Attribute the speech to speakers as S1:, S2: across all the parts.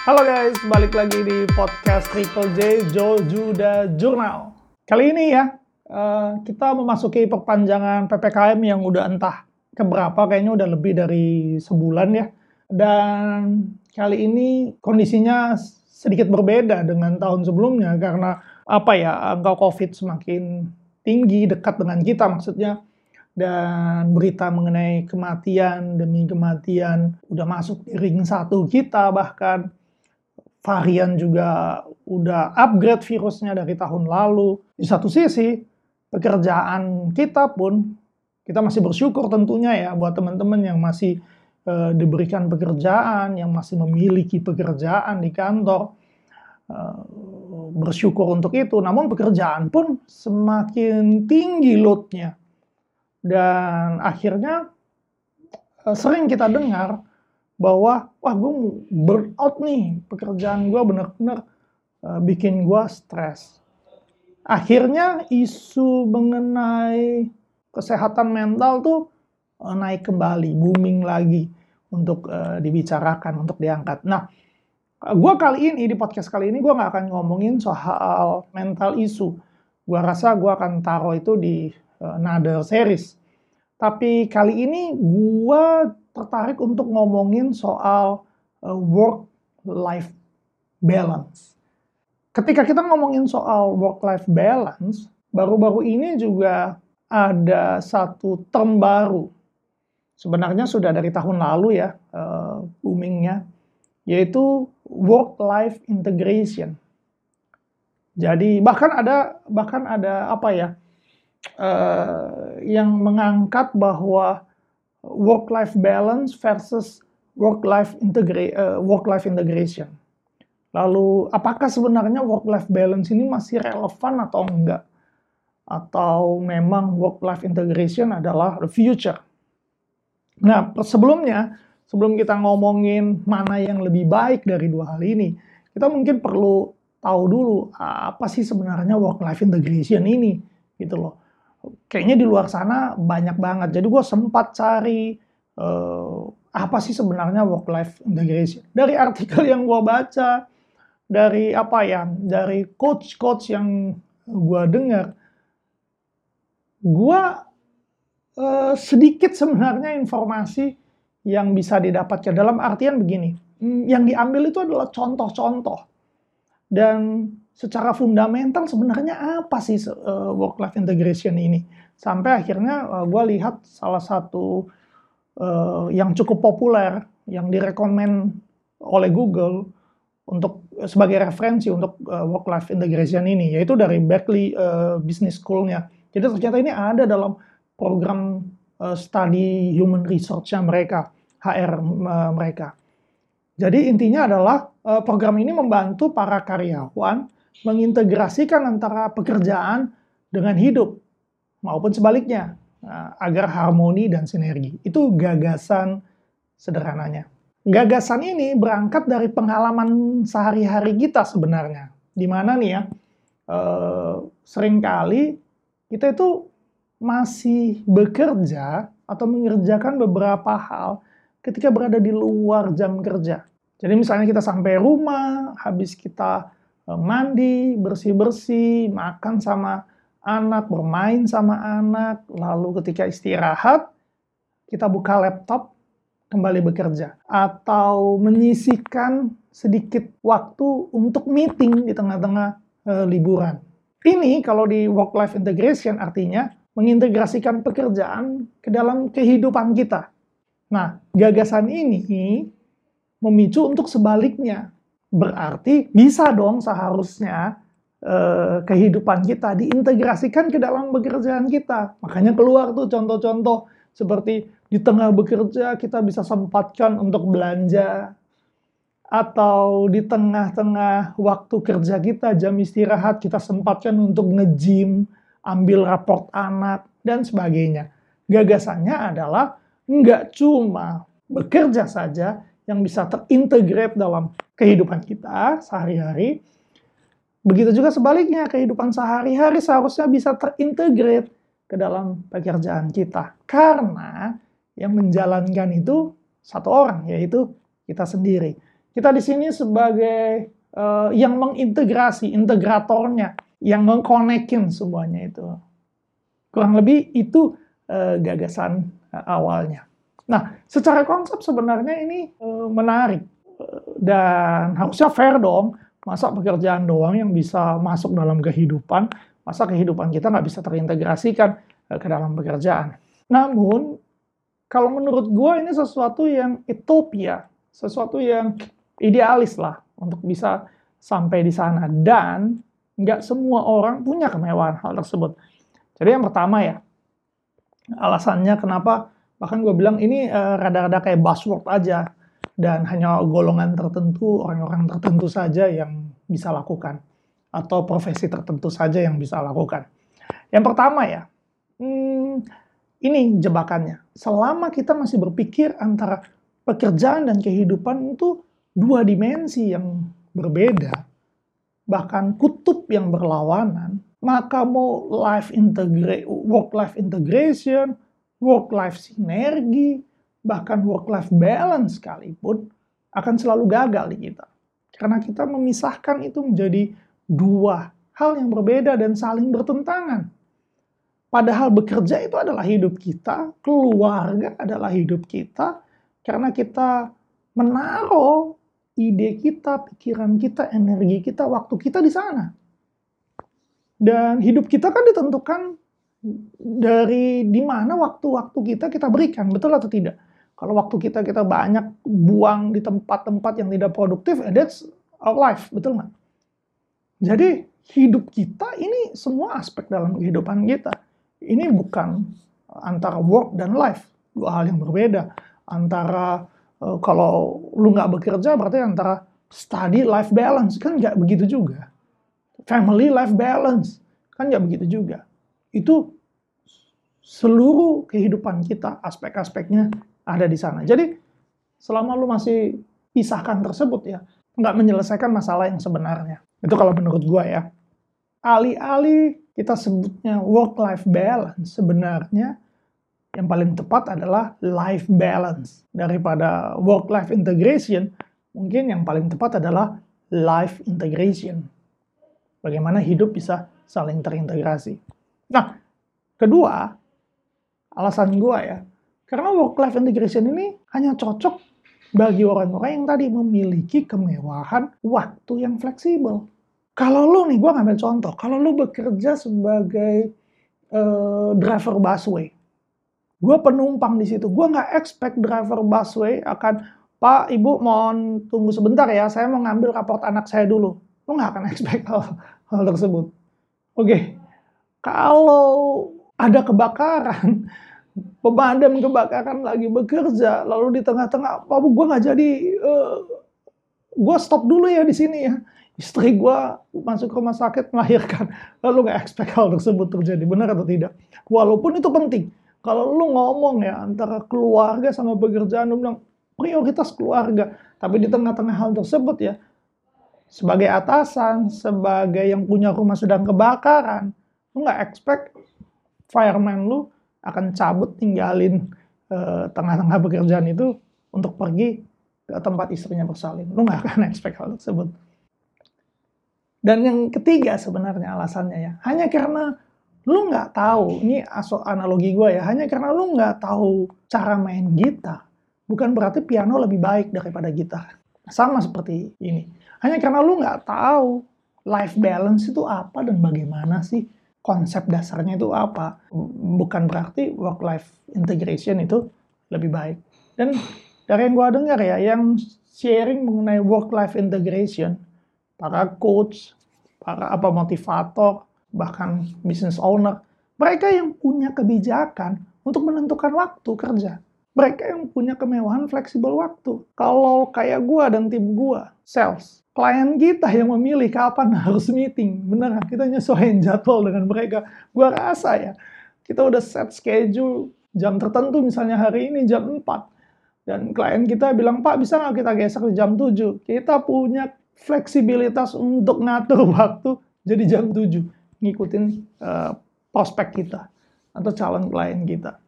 S1: Halo guys, balik lagi di podcast Triple J Joe Juda Journal. Kali ini ya, uh, kita memasuki perpanjangan PPKM yang udah entah keberapa, kayaknya udah lebih dari sebulan ya. Dan kali ini kondisinya sedikit berbeda dengan tahun sebelumnya karena apa ya, angka COVID semakin tinggi, dekat dengan kita maksudnya dan berita mengenai kematian demi kematian udah masuk di ring satu kita bahkan varian juga udah upgrade virusnya dari tahun lalu. Di satu sisi, pekerjaan kita pun kita masih bersyukur tentunya ya buat teman-teman yang masih e, diberikan pekerjaan, yang masih memiliki pekerjaan di kantor. E, bersyukur untuk itu. Namun pekerjaan pun semakin tinggi loadnya. Dan akhirnya e, sering kita dengar bahwa wah gue burn out nih pekerjaan gue bener-bener uh, bikin gue stres. Akhirnya isu mengenai kesehatan mental tuh uh, naik kembali, booming lagi untuk uh, dibicarakan, untuk diangkat. Nah, gue kali ini di podcast kali ini gue nggak akan ngomongin soal mental isu. Gue rasa gue akan taruh itu di uh, another series. Tapi kali ini gue tertarik untuk ngomongin soal uh, work-life balance. Ketika kita ngomongin soal work-life balance, baru-baru ini juga ada satu term baru. Sebenarnya sudah dari tahun lalu ya uh, boomingnya, yaitu work-life integration. Jadi bahkan ada bahkan ada apa ya uh, yang mengangkat bahwa work life balance versus work life integra uh, work life integration. Lalu apakah sebenarnya work life balance ini masih relevan atau enggak? Atau memang work life integration adalah the future? Nah, sebelumnya sebelum kita ngomongin mana yang lebih baik dari dua hal ini, kita mungkin perlu tahu dulu apa sih sebenarnya work life integration ini gitu loh kayaknya di luar sana banyak banget. Jadi gue sempat cari uh, apa sih sebenarnya work life integration. Dari artikel yang gue baca, dari apa ya, dari coach-coach yang gue dengar, gue uh, sedikit sebenarnya informasi yang bisa didapatkan dalam artian begini. Yang diambil itu adalah contoh-contoh. Dan secara fundamental sebenarnya apa sih uh, work life integration ini sampai akhirnya uh, eh, gue lihat salah satu uh, yang cukup populer yang direkomend oleh Google untuk sebagai referensi untuk uh, work life integration ini yaitu dari Berkeley uh, Business School-nya. Jadi ternyata ini ada dalam program uh, study human research-nya mereka, HR uh, mereka. Jadi intinya adalah program ini membantu para karyawan mengintegrasikan antara pekerjaan dengan hidup maupun sebaliknya nah, agar harmoni dan sinergi. Itu gagasan sederhananya. Gagasan ini berangkat dari pengalaman sehari-hari kita sebenarnya. Di mana nih ya, eh, sering kali kita itu masih bekerja atau mengerjakan beberapa hal ketika berada di luar jam kerja. Jadi misalnya kita sampai rumah, habis kita mandi, bersih-bersih, makan sama anak, bermain sama anak, lalu ketika istirahat, kita buka laptop, kembali bekerja. Atau menyisikan sedikit waktu untuk meeting di tengah-tengah e, liburan. Ini kalau di work-life integration artinya mengintegrasikan pekerjaan ke dalam kehidupan kita. Nah, gagasan ini memicu untuk sebaliknya berarti bisa dong seharusnya eh, kehidupan kita diintegrasikan ke dalam pekerjaan kita. Makanya keluar tuh contoh-contoh seperti di tengah bekerja kita bisa sempatkan untuk belanja atau di tengah-tengah waktu kerja kita jam istirahat kita sempatkan untuk nge-gym, ambil raport anak dan sebagainya. Gagasannya adalah nggak cuma bekerja saja, yang bisa terintegrate dalam kehidupan kita sehari-hari. Begitu juga sebaliknya, kehidupan sehari-hari seharusnya bisa terintegrate ke dalam pekerjaan kita. Karena yang menjalankan itu satu orang, yaitu kita sendiri. Kita di sini sebagai uh, yang mengintegrasi, integratornya, yang mengkonekin semuanya itu. Kurang lebih itu uh, gagasan uh, awalnya. Nah, secara konsep sebenarnya ini uh, menarik dan harusnya fair dong. Masa pekerjaan doang yang bisa masuk dalam kehidupan, masa kehidupan kita nggak bisa terintegrasikan ke dalam pekerjaan. Namun, kalau menurut gue ini sesuatu yang utopia, sesuatu yang idealis lah untuk bisa sampai di sana. Dan nggak semua orang punya kemewahan hal tersebut. Jadi yang pertama ya, alasannya kenapa, bahkan gue bilang ini uh, rada-rada kayak buzzword aja dan hanya golongan tertentu, orang-orang tertentu saja yang bisa lakukan, atau profesi tertentu saja yang bisa lakukan. Yang pertama ya, hmm, ini jebakannya. Selama kita masih berpikir antara pekerjaan dan kehidupan itu dua dimensi yang berbeda, bahkan kutub yang berlawanan, maka mau life integrate, work life integration, work life sinergi, bahkan work-life balance sekalipun akan selalu gagal di kita. Karena kita memisahkan itu menjadi dua hal yang berbeda dan saling bertentangan. Padahal bekerja itu adalah hidup kita, keluarga adalah hidup kita, karena kita menaruh ide kita, pikiran kita, energi kita, waktu kita di sana. Dan hidup kita kan ditentukan dari di mana waktu-waktu kita kita berikan, betul atau tidak? Kalau waktu kita kita banyak buang di tempat-tempat yang tidak produktif, eh, that's our life, betul nggak? Jadi hidup kita ini semua aspek dalam kehidupan kita. Ini bukan antara work dan life, dua hal yang berbeda. Antara uh, kalau lu nggak bekerja berarti antara study life balance kan nggak begitu juga. Family life balance kan nggak begitu juga. Itu seluruh kehidupan kita, aspek-aspeknya ada di sana. Jadi selama lu masih pisahkan tersebut ya, nggak menyelesaikan masalah yang sebenarnya. Itu kalau menurut gua ya. Alih-alih kita sebutnya work-life balance, sebenarnya yang paling tepat adalah life balance. Daripada work-life integration, mungkin yang paling tepat adalah life integration. Bagaimana hidup bisa saling terintegrasi. Nah, kedua, alasan gua ya, karena work-life integration ini hanya cocok bagi orang-orang yang tadi memiliki kemewahan waktu yang fleksibel. Kalau lu nih, gue ngambil contoh, kalau lu bekerja sebagai uh, driver busway, gue penumpang di situ, gue nggak expect driver busway akan, Pak, Ibu mohon tunggu sebentar ya, saya mau ngambil raport anak saya dulu. Lu nggak akan expect hal, hal tersebut. Oke, okay. Kalau ada kebakaran, pemadam kebakaran lagi bekerja, lalu di tengah-tengah, apa gue nggak jadi, uh, eh, gue stop dulu ya di sini ya. Istri gue masuk rumah sakit melahirkan, lalu nggak expect hal tersebut terjadi, benar atau tidak? Walaupun itu penting. Kalau lu ngomong ya antara keluarga sama pekerjaan, lu bilang prioritas keluarga, tapi di tengah-tengah hal tersebut ya, sebagai atasan, sebagai yang punya rumah sedang kebakaran, lu nggak expect fireman lu akan cabut tinggalin tengah tengah-tengah pekerjaan itu untuk pergi ke tempat istrinya bersalin. Lu nggak akan expect hal tersebut. Dan yang ketiga sebenarnya alasannya ya, hanya karena lu nggak tahu, ini analogi gue ya, hanya karena lu nggak tahu cara main gitar, bukan berarti piano lebih baik daripada gitar. Sama seperti ini. Hanya karena lu nggak tahu life balance itu apa dan bagaimana sih konsep dasarnya itu apa. Bukan berarti work life integration itu lebih baik. Dan dari yang gue dengar ya, yang sharing mengenai work life integration, para coach, para apa motivator, bahkan business owner, mereka yang punya kebijakan untuk menentukan waktu kerja. Mereka yang punya kemewahan fleksibel waktu. Kalau kayak gue dan tim gue, sales, klien kita yang memilih kapan harus meeting. Benar, kita nyesuaiin jadwal dengan mereka. Gua rasa ya, kita udah set schedule jam tertentu misalnya hari ini jam 4. Dan klien kita bilang, Pak bisa nggak kita geser ke jam 7? Kita punya fleksibilitas untuk ngatur waktu jadi jam 7. Ngikutin uh, prospek kita atau calon klien kita.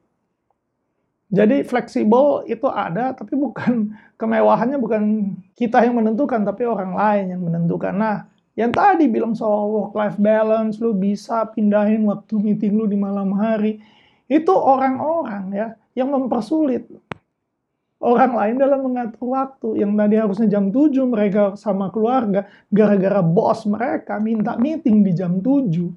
S1: Jadi fleksibel itu ada, tapi bukan kemewahannya bukan kita yang menentukan, tapi orang lain yang menentukan. Nah, yang tadi bilang soal work-life balance, lu bisa pindahin waktu meeting lu di malam hari, itu orang-orang ya yang mempersulit orang lain dalam mengatur waktu. Yang tadi harusnya jam 7 mereka sama keluarga, gara-gara bos mereka minta meeting di jam 7.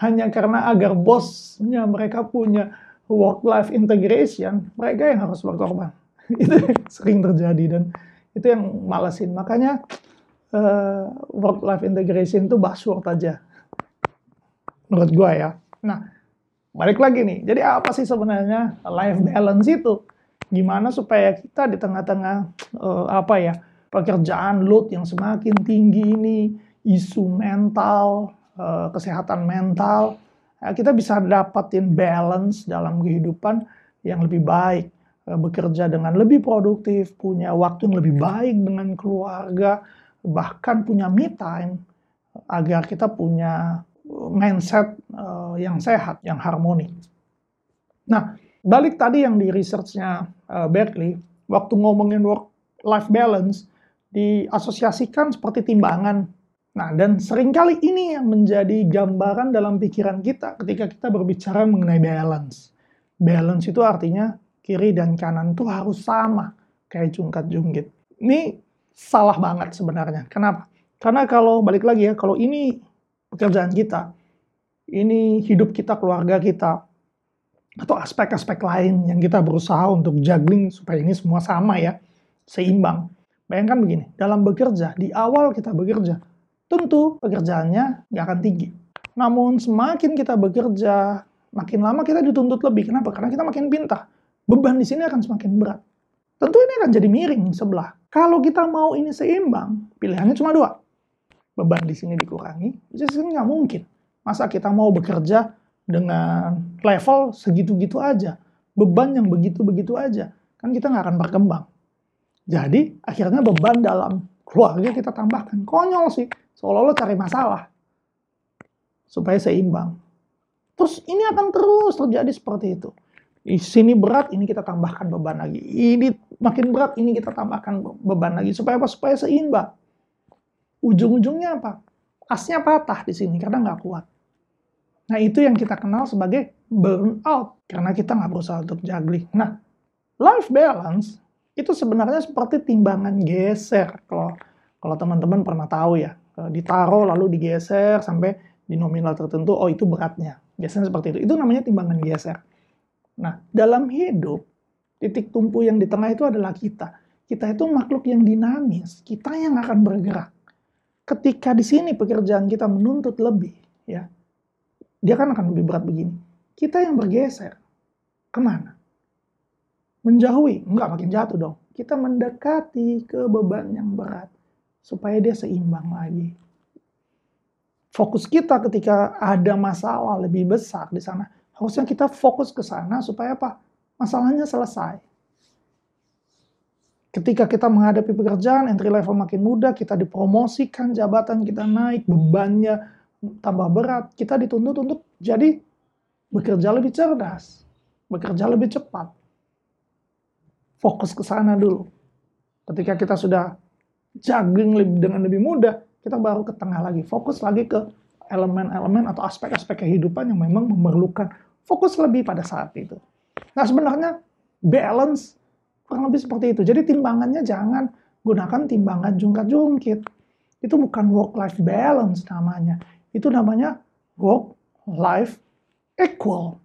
S1: Hanya karena agar bosnya mereka punya work-life integration, mereka yang harus berkorban. itu sering terjadi dan itu yang malesin. Makanya uh, work-life integration itu buzzword aja. Menurut gue ya. Nah, balik lagi nih. Jadi apa sih sebenarnya life balance itu? Gimana supaya kita di tengah-tengah uh, apa ya pekerjaan load yang semakin tinggi ini, isu mental, uh, kesehatan mental, kita bisa dapatin balance dalam kehidupan yang lebih baik, eh, bekerja dengan lebih produktif, punya waktu yang lebih baik dengan keluarga, bahkan punya me time agar kita punya mindset uh, yang sehat, yang harmoni. Nah, balik tadi yang di researchnya Berkeley, waktu ngomongin work-life balance, diasosiasikan seperti timbangan Nah, dan sering kali ini yang menjadi gambaran dalam pikiran kita ketika kita berbicara mengenai balance. Balance itu artinya kiri dan kanan itu harus sama, kayak jungkat junggit. Ini salah banget sebenarnya. Kenapa? Karena kalau balik lagi ya, kalau ini pekerjaan kita, ini hidup kita, keluarga kita, atau aspek-aspek lain yang kita berusaha untuk juggling supaya ini semua sama ya, seimbang. Bayangkan begini, dalam bekerja, di awal kita bekerja, tentu pekerjaannya nggak akan tinggi. Namun semakin kita bekerja, makin lama kita dituntut lebih. Kenapa? Karena kita makin pintar. Beban di sini akan semakin berat. Tentu ini akan jadi miring sebelah. Kalau kita mau ini seimbang, pilihannya cuma dua. Beban di sini dikurangi, di sini nggak mungkin. Masa kita mau bekerja dengan level segitu-gitu aja, beban yang begitu-begitu aja, kan kita nggak akan berkembang. Jadi akhirnya beban dalam keluarga kita tambahkan. Konyol sih, Seolah-olah cari masalah. Supaya seimbang. Terus ini akan terus terjadi seperti itu. Di sini berat, ini kita tambahkan beban lagi. Ini makin berat, ini kita tambahkan beban lagi. Supaya apa? Supaya seimbang. Ujung-ujungnya apa? Asnya patah di sini karena nggak kuat. Nah itu yang kita kenal sebagai burnout. Karena kita nggak berusaha untuk juggling. Nah, life balance itu sebenarnya seperti timbangan geser. Kalau kalau teman-teman pernah tahu ya, Eh, ditaruh lalu digeser sampai di nominal tertentu, oh itu beratnya. Biasanya seperti itu. Itu namanya timbangan geser. Nah, dalam hidup, titik tumpu yang di tengah itu adalah kita. Kita itu makhluk yang dinamis, kita yang akan bergerak. Ketika di sini pekerjaan kita menuntut lebih, ya, dia kan akan lebih berat begini. Kita yang bergeser, ke mana? Menjauhi, enggak makin jatuh dong. Kita mendekati ke beban yang berat supaya dia seimbang lagi. Fokus kita ketika ada masalah lebih besar di sana, harusnya kita fokus ke sana supaya apa? Masalahnya selesai. Ketika kita menghadapi pekerjaan, entry level makin mudah, kita dipromosikan, jabatan kita naik, bebannya tambah berat, kita dituntut untuk jadi bekerja lebih cerdas, bekerja lebih cepat. Fokus ke sana dulu. Ketika kita sudah juggling dengan lebih mudah, kita baru ke tengah lagi, fokus lagi ke elemen-elemen atau aspek-aspek kehidupan yang memang memerlukan fokus lebih pada saat itu. Nah sebenarnya balance kurang lebih seperti itu. Jadi timbangannya jangan gunakan timbangan jungkat-jungkit. Itu bukan work-life balance namanya. Itu namanya work-life equal.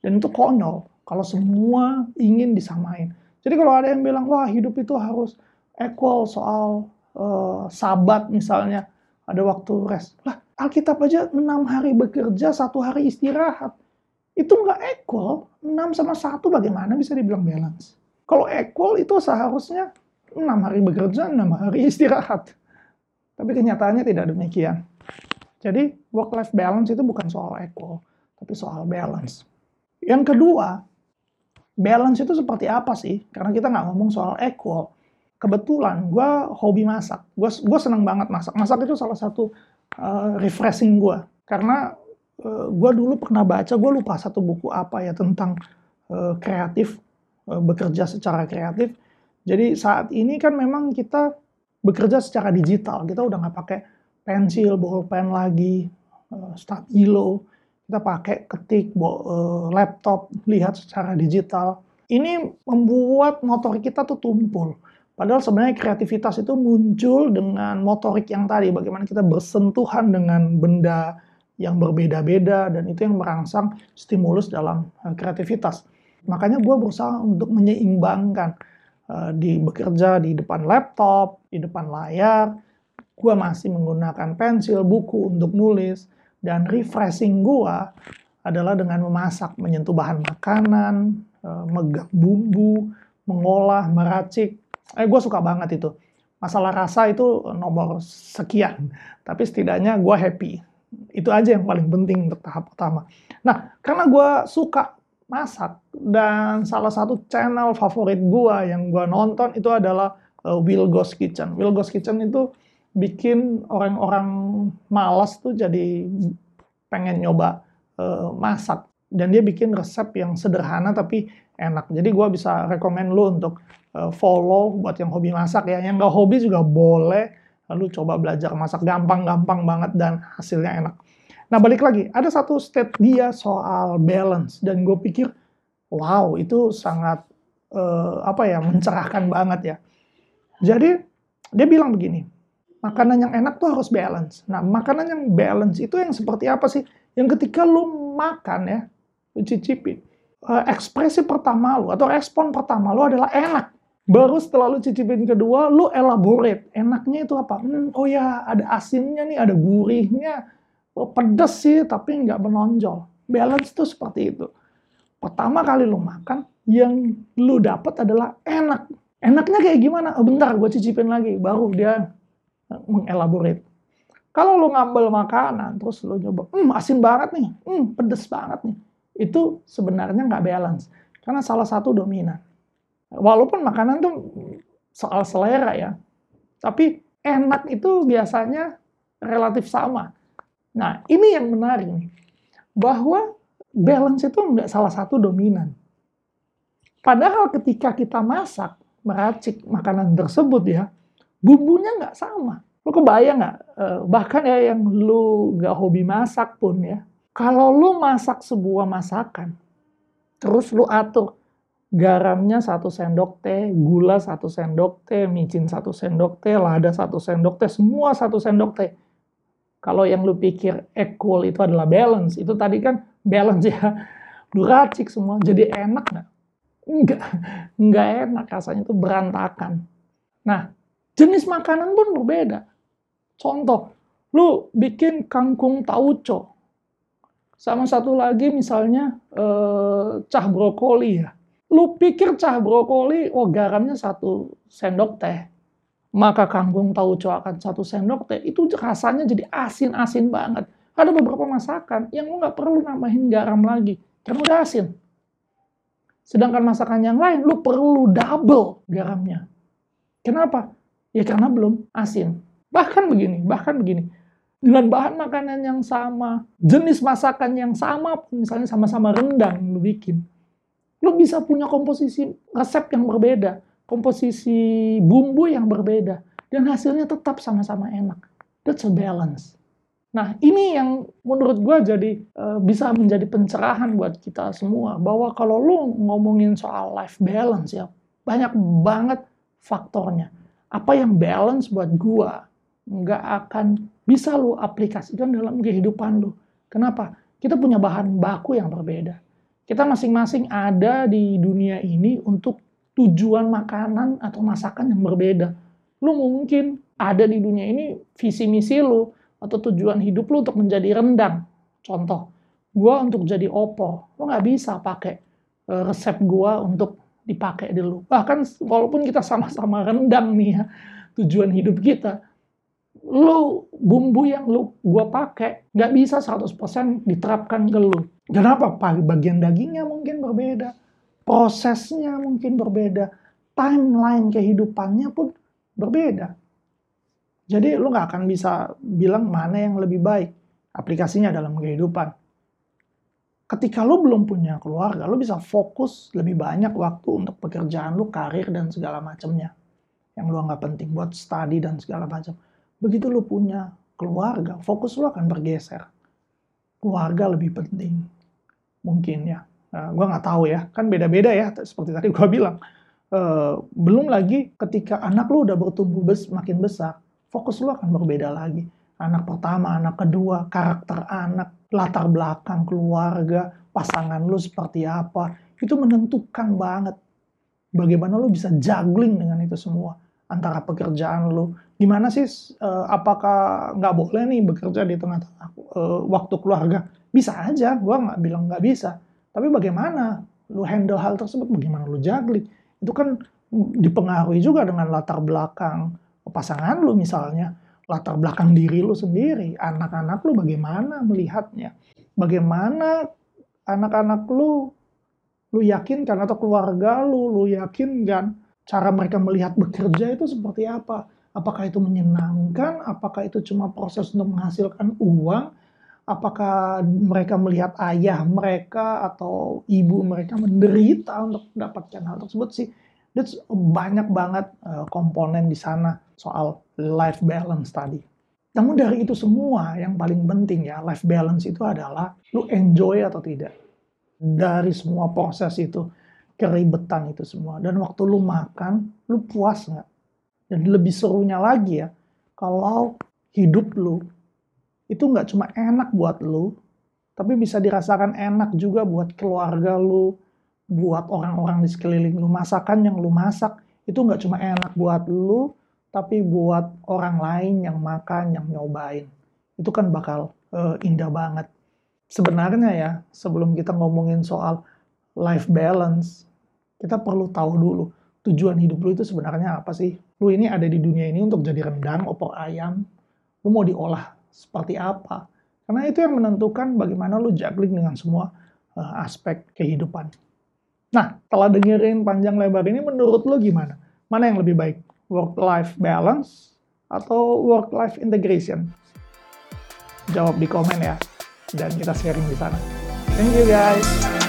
S1: Dan itu konyol kalau semua ingin disamain. Jadi kalau ada yang bilang, wah hidup itu harus equal soal uh, sabat misalnya ada waktu rest. Lah Alkitab aja enam hari bekerja, satu hari istirahat. Itu nggak equal. enam sama satu bagaimana bisa dibilang balance? Kalau equal itu seharusnya enam hari bekerja, enam hari istirahat. Tapi kenyataannya tidak demikian. Jadi work-life balance itu bukan soal equal, tapi soal balance. Yang kedua, balance itu seperti apa sih? Karena kita nggak ngomong soal equal kebetulan gue hobi masak. Gue senang banget masak. Masak itu salah satu uh, refreshing gue. Karena uh, eh, gue dulu pernah baca, gue lupa satu buku apa ya tentang uh, kreatif, uh, bekerja secara kreatif. Jadi saat ini kan memang kita bekerja secara digital. Kita udah nggak pakai pensil, bolpen lagi, uh, stabilo. Kita pakai ketik, uh, laptop, lihat secara digital. Ini membuat motor kita tuh tumpul. Padahal sebenarnya kreativitas itu muncul dengan motorik yang tadi, bagaimana kita bersentuhan dengan benda yang berbeda-beda dan itu yang merangsang stimulus dalam uh, kreativitas. Makanya gue berusaha untuk menyeimbangkan uh, di bekerja di depan laptop, di depan layar, gue masih menggunakan pensil, buku untuk nulis, dan refreshing gue adalah dengan memasak, menyentuh bahan makanan, uh, megang bumbu, mengolah, meracik, eh gue suka banget itu. Masalah rasa itu nomor sekian. Tapi setidaknya gue happy. Itu aja yang paling penting untuk tahap pertama. Nah karena gue suka masak dan salah satu channel favorit gue yang gue nonton itu adalah uh, Will Goes Kitchen. Will Goes Kitchen itu bikin orang-orang malas tuh jadi pengen nyoba uh, masak dan dia bikin resep yang sederhana tapi enak jadi gue bisa rekomend lu untuk Eh, follow buat yang hobi masak ya. Yang nggak hobi juga boleh. Lalu coba belajar masak gampang-gampang banget dan hasilnya enak. Nah balik lagi, ada satu state dia soal balance dan gue pikir, wow itu sangat uh, apa ya mencerahkan banget ya. Jadi dia bilang begini, makanan yang enak tuh harus balance. Nah makanan yang balance itu yang seperti apa sih? Yang ketika lu makan ya, lu cicipin, uh, ekspresi pertama lu atau respon pertama lu adalah enak. Baru setelah lu cicipin kedua, lu elaborate. Enaknya itu apa? Hmm, oh ya, ada asinnya nih, ada gurihnya. Oh, pedes sih, tapi nggak menonjol. Balance tuh seperti itu. Pertama kali lu makan, yang lu dapat adalah enak. Enaknya kayak gimana? Oh, bentar, gue cicipin lagi. Baru dia eh, mengelaborate. Kalau lu ngambil makanan, terus lu coba, hmm asin banget nih, hmm pedes banget nih. Itu sebenarnya nggak balance. Karena salah satu dominan. Walaupun makanan tuh soal selera ya, tapi enak itu biasanya relatif sama. Nah, ini yang menarik nih, bahwa balance itu nggak salah satu dominan. Padahal ketika kita masak, meracik makanan tersebut ya, bumbunya nggak sama. Lu kebayang nggak? Eh, bahkan ya yang lu nggak hobi masak pun ya, kalau lu masak sebuah masakan, terus lu atur garamnya satu sendok teh, gula satu sendok teh, micin satu sendok teh, lada satu sendok teh, semua satu sendok teh. Kalau yang lu pikir equal itu adalah balance, itu tadi kan balance ya. Lu racik semua, jadi enak nggak? Enggak, enggak enak rasanya itu berantakan. Nah, jenis makanan pun berbeda. Contoh, lu bikin kangkung tauco. Sama satu lagi misalnya eh, cah brokoli ya Lu pikir cah brokoli, oh garamnya satu sendok teh. Maka kangkung tauco akan satu sendok teh. Itu rasanya jadi asin-asin banget. Ada beberapa masakan yang lu nggak perlu nambahin garam lagi. Karena udah asin. Sedangkan masakan yang lain, lu perlu double garamnya. Kenapa? Ya karena belum asin. Bahkan begini, bahkan begini. Dengan bahan makanan yang sama, jenis masakan yang sama, misalnya sama-sama rendang lu bikin Lo bisa punya komposisi resep yang berbeda, komposisi bumbu yang berbeda, dan hasilnya tetap sama-sama enak. That's a balance. Nah, ini yang menurut gue jadi uh, bisa menjadi pencerahan buat kita semua bahwa kalau lo ngomongin soal life balance ya banyak banget faktornya. Apa yang balance buat gue nggak akan bisa lo aplikasikan dalam kehidupan lo. Kenapa? Kita punya bahan baku yang berbeda. Kita masing-masing ada di dunia ini untuk tujuan makanan atau masakan yang berbeda. Lu mungkin ada di dunia ini visi misi lu atau tujuan hidup lu untuk menjadi rendang. Contoh, gua untuk jadi opo. Lu nggak bisa pakai e, resep gua untuk dipakai dulu. Bahkan walaupun kita sama-sama rendang nih ya, tujuan hidup kita, lu bumbu yang lu gua pakai nggak bisa 100% diterapkan ke lu. Kenapa? Bagian dagingnya mungkin berbeda, prosesnya mungkin berbeda, timeline kehidupannya pun berbeda. Jadi lu nggak akan bisa bilang mana yang lebih baik aplikasinya dalam kehidupan. Ketika lo belum punya keluarga, lo bisa fokus lebih banyak waktu untuk pekerjaan lo, karir, dan segala macamnya. Yang lo anggap penting buat study dan segala macam. Begitu lo punya keluarga, fokus lo akan bergeser. Keluarga lebih penting. Mungkin ya. Nah, gue nggak tahu ya, kan beda-beda ya, seperti tadi gue bilang. Uh, belum lagi ketika anak lo udah bertumbuh bes makin besar, fokus lo akan berbeda lagi. Anak pertama, anak kedua, karakter anak, latar belakang keluarga, pasangan lo seperti apa, itu menentukan banget bagaimana lo bisa juggling dengan itu semua antara pekerjaan lo. Gimana sih, uh, apakah nggak boleh nih bekerja di tengah-tengah uh, waktu keluarga? Bisa aja, gue nggak bilang nggak bisa. Tapi bagaimana lu handle hal tersebut, bagaimana lu juggling, itu kan dipengaruhi juga dengan latar belakang pasangan lu misalnya, latar belakang diri lu sendiri, anak-anak lu bagaimana melihatnya, bagaimana anak-anak lu lu yakinkan atau keluarga lu lu yakinkan cara mereka melihat bekerja itu seperti apa? Apakah itu menyenangkan? Apakah itu cuma proses untuk menghasilkan uang? apakah mereka melihat ayah mereka atau ibu mereka menderita untuk mendapatkan hal tersebut sih. That's banyak banget uh, komponen di sana soal life balance tadi. Namun dari itu semua yang paling penting ya life balance itu adalah lu enjoy atau tidak. Dari semua proses itu, keribetan itu semua. Dan waktu lu makan, lu puas nggak? Dan lebih serunya lagi ya, kalau hidup lu itu nggak cuma enak buat lu, tapi bisa dirasakan enak juga buat keluarga lu, buat orang-orang di sekeliling lu. Masakan yang lu masak itu nggak cuma enak buat lu, tapi buat orang lain yang makan, yang nyobain. Itu kan bakal uh, indah banget. Sebenarnya ya, sebelum kita ngomongin soal life balance, kita perlu tahu dulu tujuan hidup lu itu sebenarnya apa sih? Lu ini ada di dunia ini untuk jadi rendang, opor ayam, lu mau diolah seperti apa. Karena itu yang menentukan bagaimana lu juggling dengan semua uh, aspek kehidupan. Nah, setelah dengerin panjang lebar ini, menurut lu gimana? Mana yang lebih baik? Work-life balance atau work-life integration? Jawab di komen ya, dan kita sharing di sana. Thank you guys.